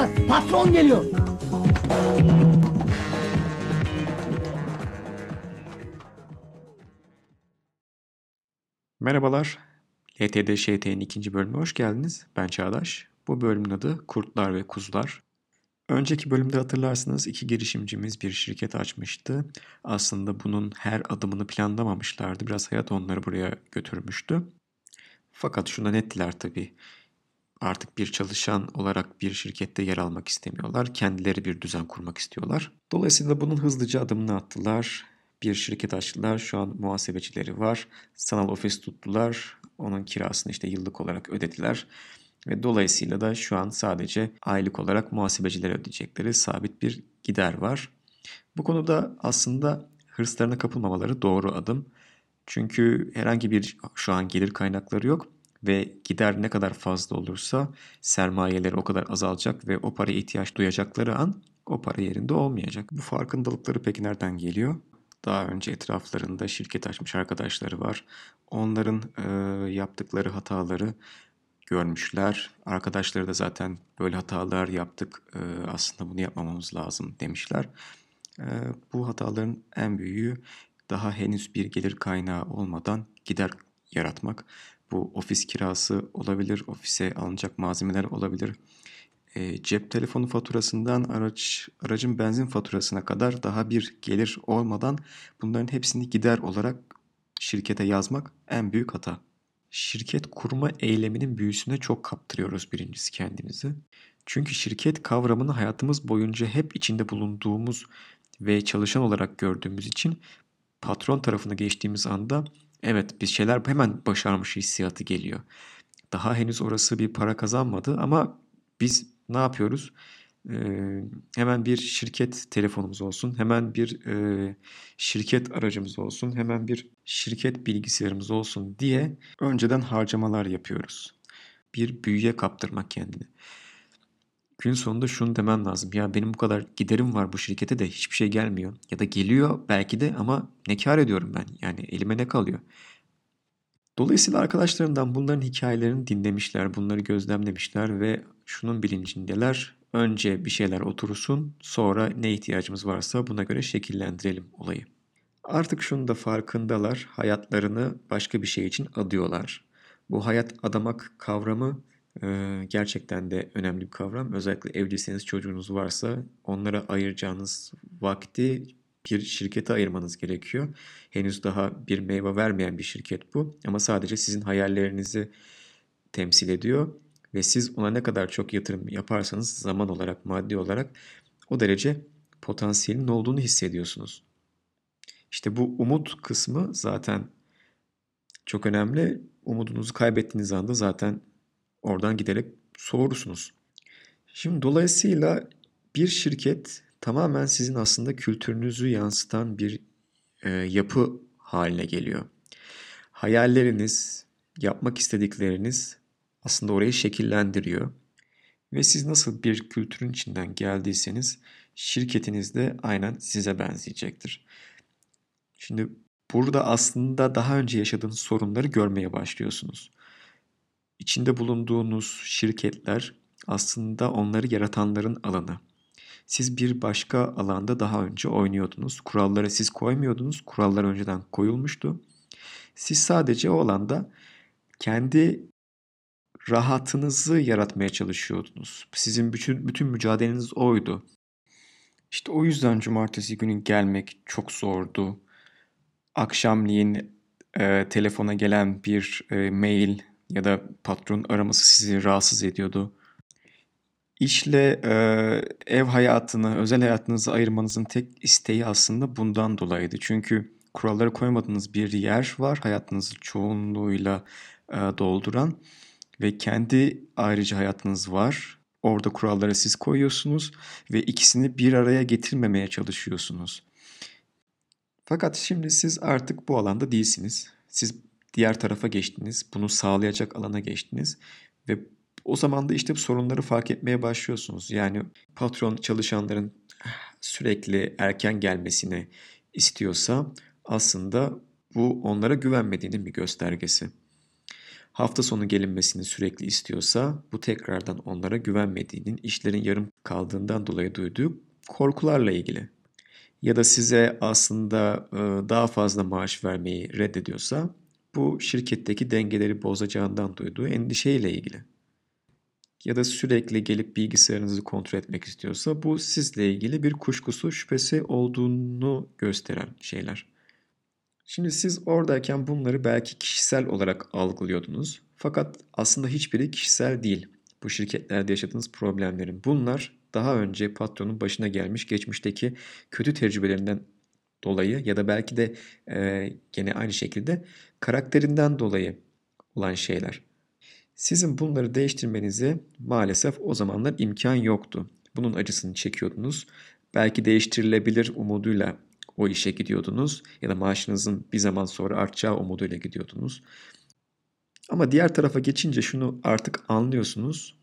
Çocuklar patron geliyor. Merhabalar. LTD ŞT'nin ikinci bölümüne hoş geldiniz. Ben Çağdaş. Bu bölümün adı Kurtlar ve Kuzular. Önceki bölümde hatırlarsınız iki girişimcimiz bir şirket açmıştı. Aslında bunun her adımını planlamamışlardı. Biraz hayat onları buraya götürmüştü. Fakat şuna nettiler tabii. Artık bir çalışan olarak bir şirkette yer almak istemiyorlar. Kendileri bir düzen kurmak istiyorlar. Dolayısıyla bunun hızlıca adımını attılar. Bir şirket açtılar. Şu an muhasebecileri var. Sanal ofis tuttular. Onun kirasını işte yıllık olarak ödediler. Ve dolayısıyla da şu an sadece aylık olarak muhasebecilere ödeyecekleri sabit bir gider var. Bu konuda aslında hırslarına kapılmamaları doğru adım. Çünkü herhangi bir şu an gelir kaynakları yok ve gider ne kadar fazla olursa sermayeleri o kadar azalacak ve o paraya ihtiyaç duyacakları an o para yerinde olmayacak. Bu farkındalıkları peki nereden geliyor? Daha önce etraflarında şirket açmış arkadaşları var. Onların e, yaptıkları hataları görmüşler. Arkadaşları da zaten böyle hatalar yaptık e, aslında bunu yapmamamız lazım demişler. E, bu hataların en büyüğü daha henüz bir gelir kaynağı olmadan gider yaratmak. Bu ofis kirası olabilir, ofise alınacak malzemeler olabilir. E, cep telefonu faturasından araç aracın benzin faturasına kadar daha bir gelir olmadan bunların hepsini gider olarak şirkete yazmak en büyük hata. Şirket kurma eyleminin büyüsüne çok kaptırıyoruz birincisi kendimizi. Çünkü şirket kavramını hayatımız boyunca hep içinde bulunduğumuz ve çalışan olarak gördüğümüz için patron tarafına geçtiğimiz anda evet bir şeyler hemen başarmış hissiyatı geliyor. Daha henüz orası bir para kazanmadı ama biz ne yapıyoruz? Ee, hemen bir şirket telefonumuz olsun, hemen bir e, şirket aracımız olsun, hemen bir şirket bilgisayarımız olsun diye önceden harcamalar yapıyoruz. Bir büyüye kaptırmak kendini. Gün sonunda şunu demen lazım. Ya benim bu kadar giderim var bu şirkete de hiçbir şey gelmiyor. Ya da geliyor belki de ama ne kar ediyorum ben? Yani elime ne kalıyor? Dolayısıyla arkadaşlarından bunların hikayelerini dinlemişler, bunları gözlemlemişler ve şunun bilincindeler. Önce bir şeyler otursun, sonra ne ihtiyacımız varsa buna göre şekillendirelim olayı. Artık şunu da farkındalar, hayatlarını başka bir şey için adıyorlar. Bu hayat adamak kavramı e, gerçekten de önemli bir kavram. Özellikle evliyseniz çocuğunuz varsa onlara ayıracağınız vakti bir şirkete ayırmanız gerekiyor. Henüz daha bir meyve vermeyen bir şirket bu ama sadece sizin hayallerinizi temsil ediyor ve siz ona ne kadar çok yatırım yaparsanız zaman olarak, maddi olarak o derece potansiyelin olduğunu hissediyorsunuz. İşte bu umut kısmı zaten çok önemli. Umudunuzu kaybettiğiniz anda zaten oradan giderek soğursunuz. Şimdi dolayısıyla bir şirket tamamen sizin aslında kültürünüzü yansıtan bir e, yapı haline geliyor. Hayalleriniz, yapmak istedikleriniz aslında orayı şekillendiriyor. Ve siz nasıl bir kültürün içinden geldiyseniz şirketiniz de aynen size benzeyecektir. Şimdi burada aslında daha önce yaşadığınız sorunları görmeye başlıyorsunuz. İçinde bulunduğunuz şirketler aslında onları yaratanların alanı. Siz bir başka alanda daha önce oynuyordunuz. Kuralları siz koymuyordunuz. Kurallar önceden koyulmuştu. Siz sadece o alanda kendi rahatınızı yaratmaya çalışıyordunuz. Sizin bütün, bütün mücadeleniz oydu. İşte o yüzden cumartesi günü gelmek çok zordu. Akşamleyin e, telefona gelen bir e, mail ya da patron araması sizi rahatsız ediyordu. İşle e, ev hayatını, özel hayatınızı ayırmanızın tek isteği aslında bundan dolayıydı. Çünkü kuralları koymadığınız bir yer var hayatınızı çoğunluğuyla e, dolduran ve kendi ayrıca hayatınız var. Orada kuralları siz koyuyorsunuz ve ikisini bir araya getirmemeye çalışıyorsunuz. Fakat şimdi siz artık bu alanda değilsiniz. Siz diğer tarafa geçtiniz. Bunu sağlayacak alana geçtiniz ve o zaman da işte bu sorunları fark etmeye başlıyorsunuz. Yani patron çalışanların sürekli erken gelmesini istiyorsa aslında bu onlara güvenmediğinin bir göstergesi. hafta sonu gelinmesini sürekli istiyorsa bu tekrardan onlara güvenmediğinin, işlerin yarım kaldığından dolayı duyduğu korkularla ilgili. Ya da size aslında daha fazla maaş vermeyi reddediyorsa bu şirketteki dengeleri bozacağından duyduğu endişeyle ilgili. Ya da sürekli gelip bilgisayarınızı kontrol etmek istiyorsa bu sizle ilgili bir kuşkusu, şüphesi olduğunu gösteren şeyler. Şimdi siz oradayken bunları belki kişisel olarak algılıyordunuz. Fakat aslında hiçbiri kişisel değil. Bu şirketlerde yaşadığınız problemlerin. Bunlar daha önce patronun başına gelmiş geçmişteki kötü tecrübelerinden dolayı ya da belki de e, gene aynı şekilde karakterinden dolayı olan şeyler. Sizin bunları değiştirmenize maalesef o zamanlar imkan yoktu. Bunun acısını çekiyordunuz. Belki değiştirilebilir umuduyla o işe gidiyordunuz ya da maaşınızın bir zaman sonra artacağı umuduyla gidiyordunuz. Ama diğer tarafa geçince şunu artık anlıyorsunuz.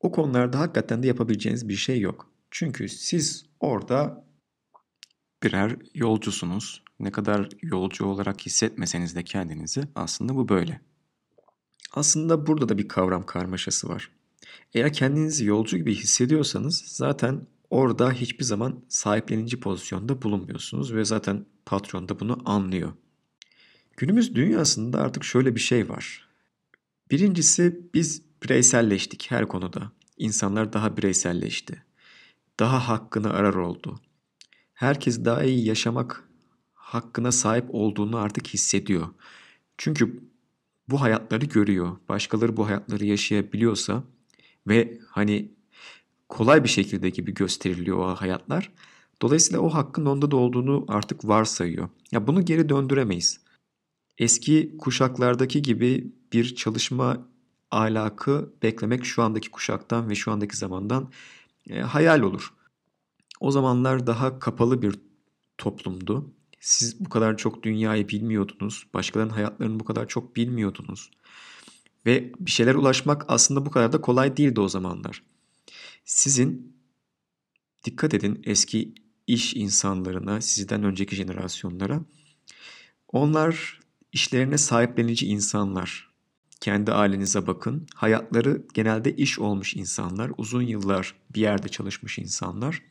O konularda hakikaten de yapabileceğiniz bir şey yok. Çünkü siz orada birer yolcusunuz. Ne kadar yolcu olarak hissetmeseniz de kendinizi aslında bu böyle. Aslında burada da bir kavram karmaşası var. Eğer kendinizi yolcu gibi hissediyorsanız zaten orada hiçbir zaman sahiplenici pozisyonda bulunmuyorsunuz ve zaten patron da bunu anlıyor. Günümüz dünyasında artık şöyle bir şey var. Birincisi biz bireyselleştik her konuda. İnsanlar daha bireyselleşti. Daha hakkını arar oldu. Herkes daha iyi yaşamak hakkına sahip olduğunu artık hissediyor. Çünkü bu hayatları görüyor. Başkaları bu hayatları yaşayabiliyorsa ve hani kolay bir şekilde gibi gösteriliyor o hayatlar. Dolayısıyla o hakkın onda da olduğunu artık varsayıyor. Ya bunu geri döndüremeyiz. Eski kuşaklardaki gibi bir çalışma ahlakı beklemek şu andaki kuşaktan ve şu andaki zamandan e, hayal olur. O zamanlar daha kapalı bir toplumdu. Siz bu kadar çok dünyayı bilmiyordunuz. Başkalarının hayatlarını bu kadar çok bilmiyordunuz. Ve bir şeyler ulaşmak aslında bu kadar da kolay değildi o zamanlar. Sizin dikkat edin eski iş insanlarına, sizden önceki jenerasyonlara. Onlar işlerine sahiplenici insanlar. Kendi ailenize bakın. Hayatları genelde iş olmuş insanlar. Uzun yıllar bir yerde çalışmış insanlar.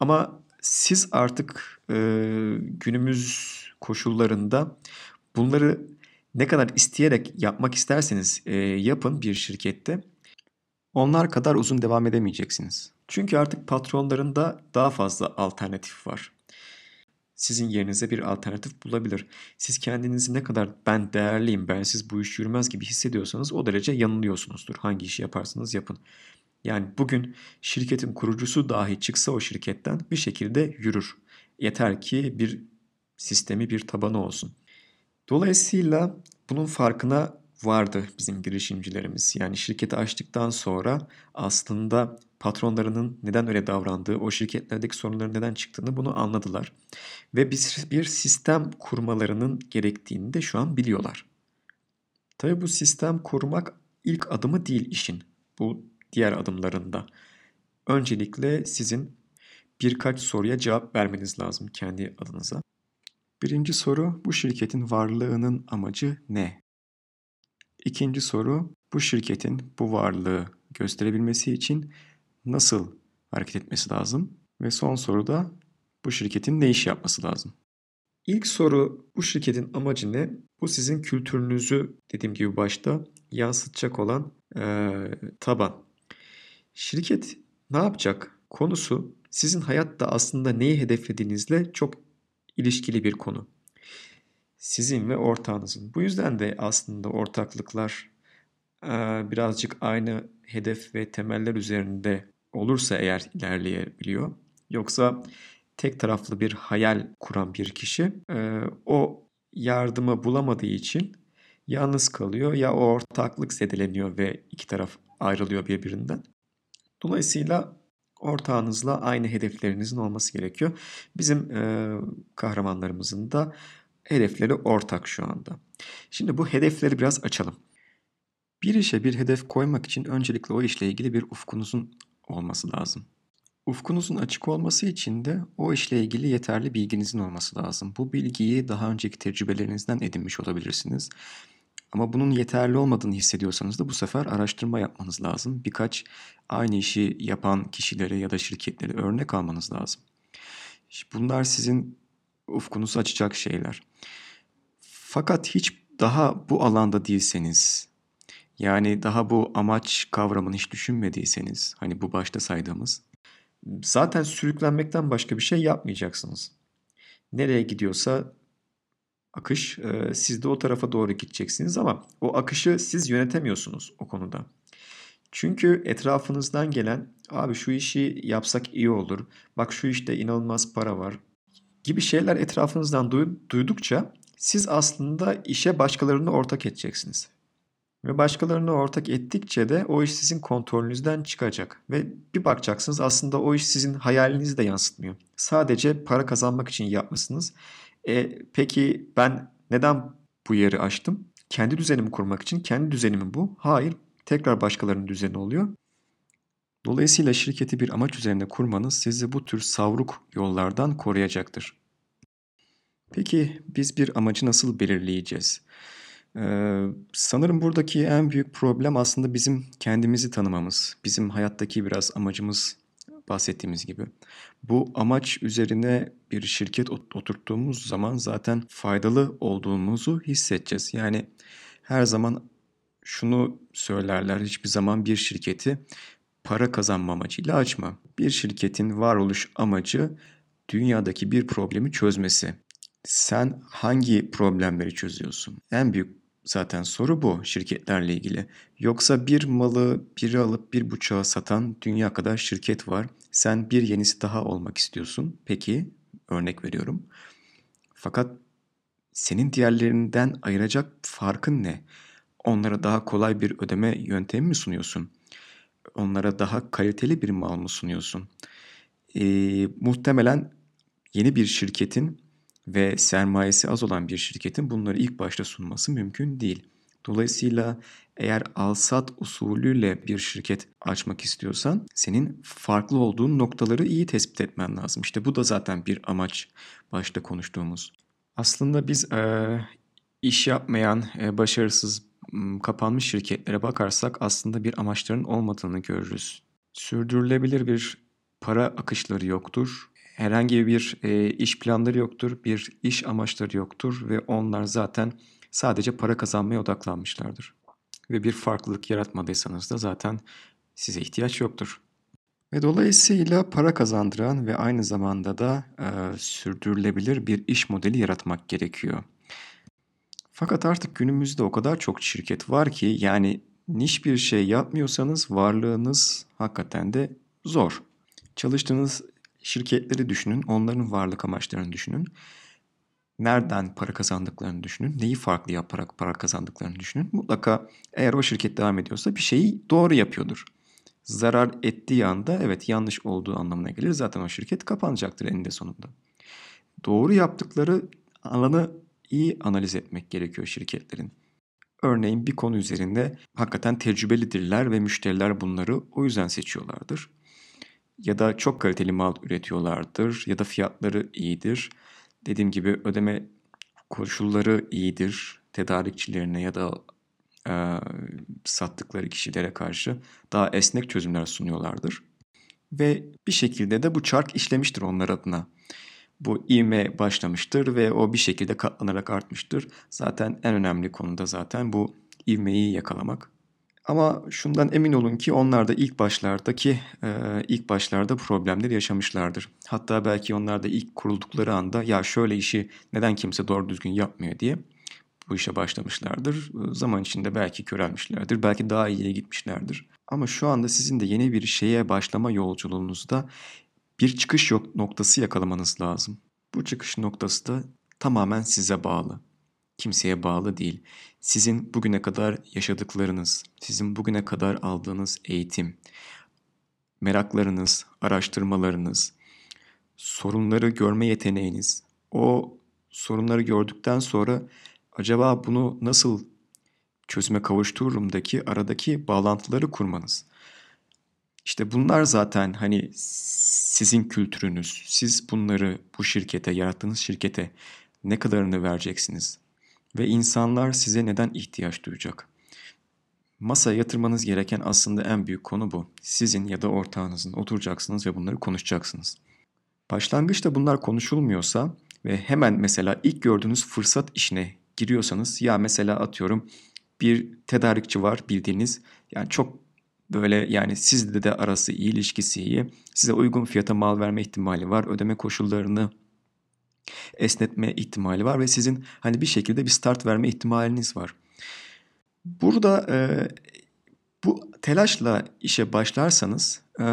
Ama siz artık e, günümüz koşullarında bunları ne kadar isteyerek yapmak isterseniz e, yapın bir şirkette onlar kadar uzun devam edemeyeceksiniz. Çünkü artık patronlarında daha fazla alternatif var. Sizin yerinize bir alternatif bulabilir. Siz kendinizi ne kadar ben değerliyim, ben siz bu iş yürümez gibi hissediyorsanız o derece yanılıyorsunuzdur. Hangi işi yaparsanız yapın. Yani bugün şirketin kurucusu dahi çıksa o şirketten bir şekilde yürür. Yeter ki bir sistemi, bir tabanı olsun. Dolayısıyla bunun farkına vardı bizim girişimcilerimiz. Yani şirketi açtıktan sonra aslında patronlarının neden öyle davrandığı, o şirketlerdeki sorunların neden çıktığını bunu anladılar. Ve bir, bir sistem kurmalarının gerektiğini de şu an biliyorlar. Tabii bu sistem kurmak ilk adımı değil işin. Bu diğer adımlarında. Öncelikle sizin birkaç soruya cevap vermeniz lazım kendi adınıza. Birinci soru bu şirketin varlığının amacı ne? İkinci soru bu şirketin bu varlığı gösterebilmesi için nasıl hareket etmesi lazım? Ve son soru da bu şirketin ne iş yapması lazım? İlk soru bu şirketin amacı ne? Bu sizin kültürünüzü dediğim gibi başta yansıtacak olan e, taban. Şirket ne yapacak konusu sizin hayatta aslında neyi hedeflediğinizle çok ilişkili bir konu. Sizin ve ortağınızın. Bu yüzden de aslında ortaklıklar birazcık aynı hedef ve temeller üzerinde olursa eğer ilerleyebiliyor. Yoksa tek taraflı bir hayal kuran bir kişi o yardımı bulamadığı için yalnız kalıyor ya o ortaklık zedeleniyor ve iki taraf ayrılıyor birbirinden. Dolayısıyla ortağınızla aynı hedeflerinizin olması gerekiyor. Bizim e, kahramanlarımızın da hedefleri ortak şu anda. Şimdi bu hedefleri biraz açalım. Bir işe bir hedef koymak için öncelikle o işle ilgili bir ufkunuzun olması lazım. Ufkunuzun açık olması için de o işle ilgili yeterli bilginizin olması lazım. Bu bilgiyi daha önceki tecrübelerinizden edinmiş olabilirsiniz. Ama bunun yeterli olmadığını hissediyorsanız da bu sefer araştırma yapmanız lazım. Birkaç aynı işi yapan kişilere ya da şirketlere örnek almanız lazım. Bunlar sizin ufkunuzu açacak şeyler. Fakat hiç daha bu alanda değilseniz, yani daha bu amaç kavramını hiç düşünmediyseniz, hani bu başta saydığımız, zaten sürüklenmekten başka bir şey yapmayacaksınız. Nereye gidiyorsa akış, e, siz de o tarafa doğru gideceksiniz ama o akışı siz yönetemiyorsunuz o konuda. Çünkü etrafınızdan gelen abi şu işi yapsak iyi olur, bak şu işte inanılmaz para var gibi şeyler etrafınızdan duydukça siz aslında işe başkalarını ortak edeceksiniz. Ve başkalarını ortak ettikçe de o iş sizin kontrolünüzden çıkacak. Ve bir bakacaksınız aslında o iş sizin hayalinizi de yansıtmıyor. Sadece para kazanmak için yapmışsınız. E, peki ben neden bu yeri açtım? Kendi düzenimi kurmak için. Kendi düzenimi bu. Hayır. Tekrar başkalarının düzeni oluyor. Dolayısıyla şirketi bir amaç üzerine kurmanız sizi bu tür savruk yollardan koruyacaktır. Peki biz bir amacı nasıl belirleyeceğiz? Ee, sanırım buradaki en büyük problem aslında bizim kendimizi tanımamız. Bizim hayattaki biraz amacımız bahsettiğimiz gibi. Bu amaç üzerine bir şirket oturttuğumuz zaman zaten faydalı olduğumuzu hissedeceğiz. Yani her zaman şunu söylerler hiçbir zaman bir şirketi para kazanma amacıyla açma. Bir şirketin varoluş amacı dünyadaki bir problemi çözmesi. Sen hangi problemleri çözüyorsun? En büyük zaten soru bu şirketlerle ilgili. Yoksa bir malı biri alıp bir buçuğa satan dünya kadar şirket var. Sen bir yenisi daha olmak istiyorsun. Peki örnek veriyorum. Fakat senin diğerlerinden ayıracak farkın ne? Onlara daha kolay bir ödeme yöntemi mi sunuyorsun? Onlara daha kaliteli bir mal mı sunuyorsun? Ee, muhtemelen yeni bir şirketin ve sermayesi az olan bir şirketin bunları ilk başta sunması mümkün değil. Dolayısıyla eğer alsat usulüyle bir şirket açmak istiyorsan senin farklı olduğun noktaları iyi tespit etmen lazım. İşte bu da zaten bir amaç başta konuştuğumuz. Aslında biz e, iş yapmayan, e, başarısız, kapanmış şirketlere bakarsak aslında bir amaçların olmadığını görürüz. Sürdürülebilir bir para akışları yoktur herhangi bir e, iş planları yoktur, bir iş amaçları yoktur ve onlar zaten sadece para kazanmaya odaklanmışlardır. Ve bir farklılık yaratmadıysanız da zaten size ihtiyaç yoktur. Ve dolayısıyla para kazandıran ve aynı zamanda da e, sürdürülebilir bir iş modeli yaratmak gerekiyor. Fakat artık günümüzde o kadar çok şirket var ki yani niş bir şey yapmıyorsanız varlığınız hakikaten de zor. Çalıştığınız Şirketleri düşünün, onların varlık amaçlarını düşünün. Nereden para kazandıklarını düşünün. Neyi farklı yaparak para kazandıklarını düşünün. Mutlaka eğer o şirket devam ediyorsa bir şeyi doğru yapıyordur. Zarar ettiği anda evet yanlış olduğu anlamına gelir. Zaten o şirket kapanacaktır eninde sonunda. Doğru yaptıkları alanı iyi analiz etmek gerekiyor şirketlerin. Örneğin bir konu üzerinde hakikaten tecrübelidirler ve müşteriler bunları o yüzden seçiyorlardır ya da çok kaliteli mal üretiyorlardır ya da fiyatları iyidir. Dediğim gibi ödeme koşulları iyidir. Tedarikçilerine ya da e, sattıkları kişilere karşı daha esnek çözümler sunuyorlardır. Ve bir şekilde de bu çark işlemiştir onlar adına. Bu ivme başlamıştır ve o bir şekilde katlanarak artmıştır. Zaten en önemli konuda zaten bu ivmeyi yakalamak. Ama şundan emin olun ki onlar da ilk başlardaki e, ilk başlarda problemler yaşamışlardır. Hatta belki onlar da ilk kuruldukları anda ya şöyle işi neden kimse doğru düzgün yapmıyor diye bu işe başlamışlardır. Zaman içinde belki körelmişlerdir, belki daha iyiye gitmişlerdir. Ama şu anda sizin de yeni bir şeye başlama yolculuğunuzda bir çıkış noktası yakalamanız lazım. Bu çıkış noktası da tamamen size bağlı kimseye bağlı değil. Sizin bugüne kadar yaşadıklarınız, sizin bugüne kadar aldığınız eğitim, meraklarınız, araştırmalarınız, sorunları görme yeteneğiniz, o sorunları gördükten sonra acaba bunu nasıl çözüme kavuştururumdaki aradaki bağlantıları kurmanız. İşte bunlar zaten hani sizin kültürünüz. Siz bunları bu şirkete, yarattığınız şirkete ne kadarını vereceksiniz? Ve insanlar size neden ihtiyaç duyacak? Masaya yatırmanız gereken aslında en büyük konu bu. Sizin ya da ortağınızın oturacaksınız ve bunları konuşacaksınız. Başlangıçta bunlar konuşulmuyorsa ve hemen mesela ilk gördüğünüz fırsat işine giriyorsanız ya mesela atıyorum bir tedarikçi var bildiğiniz yani çok böyle yani sizde de arası iyi ilişkisi iyi size uygun fiyata mal verme ihtimali var ödeme koşullarını esnetme ihtimali var ve sizin hani bir şekilde bir start verme ihtimaliniz var. Burada e, bu telaşla işe başlarsanız e,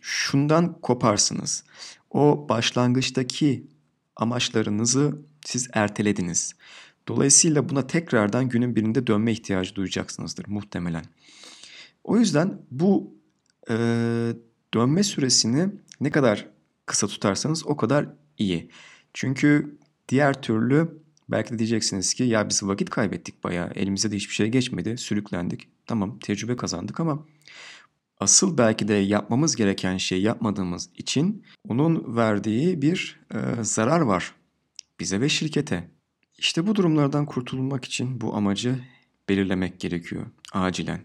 şundan koparsınız. O başlangıçtaki amaçlarınızı siz ertelediniz. Dolayısıyla buna tekrardan günün birinde dönme ihtiyacı duyacaksınızdır muhtemelen. O yüzden bu e, dönme süresini ne kadar kısa tutarsanız o kadar iyi. Çünkü diğer türlü belki de diyeceksiniz ki ya biz vakit kaybettik bayağı elimize de hiçbir şey geçmedi sürüklendik. Tamam tecrübe kazandık ama asıl belki de yapmamız gereken şey yapmadığımız için onun verdiği bir e, zarar var bize ve şirkete. İşte bu durumlardan kurtulmak için bu amacı belirlemek gerekiyor acilen.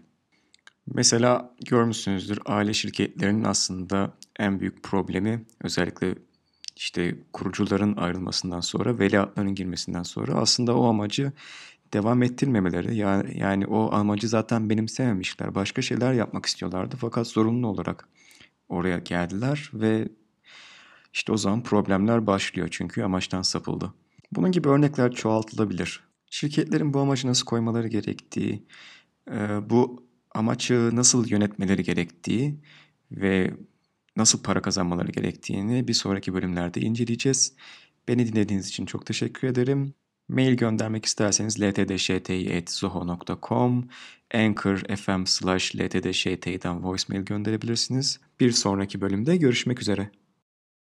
Mesela görmüşsünüzdür aile şirketlerinin aslında en büyük problemi özellikle işte kurucuların ayrılmasından sonra veliahtların girmesinden sonra aslında o amacı devam ettirmemeleri yani, yani o amacı zaten benimsememişler. Başka şeyler yapmak istiyorlardı fakat zorunlu olarak oraya geldiler ve işte o zaman problemler başlıyor çünkü amaçtan sapıldı. Bunun gibi örnekler çoğaltılabilir. Şirketlerin bu amacı nasıl koymaları gerektiği, bu amaçı nasıl yönetmeleri gerektiği ve nasıl para kazanmaları gerektiğini bir sonraki bölümlerde inceleyeceğiz. Beni dinlediğiniz için çok teşekkür ederim. Mail göndermek isterseniz ltdşti.zoho.com Anchor FM slash ltdşti'den voicemail gönderebilirsiniz. Bir sonraki bölümde görüşmek üzere.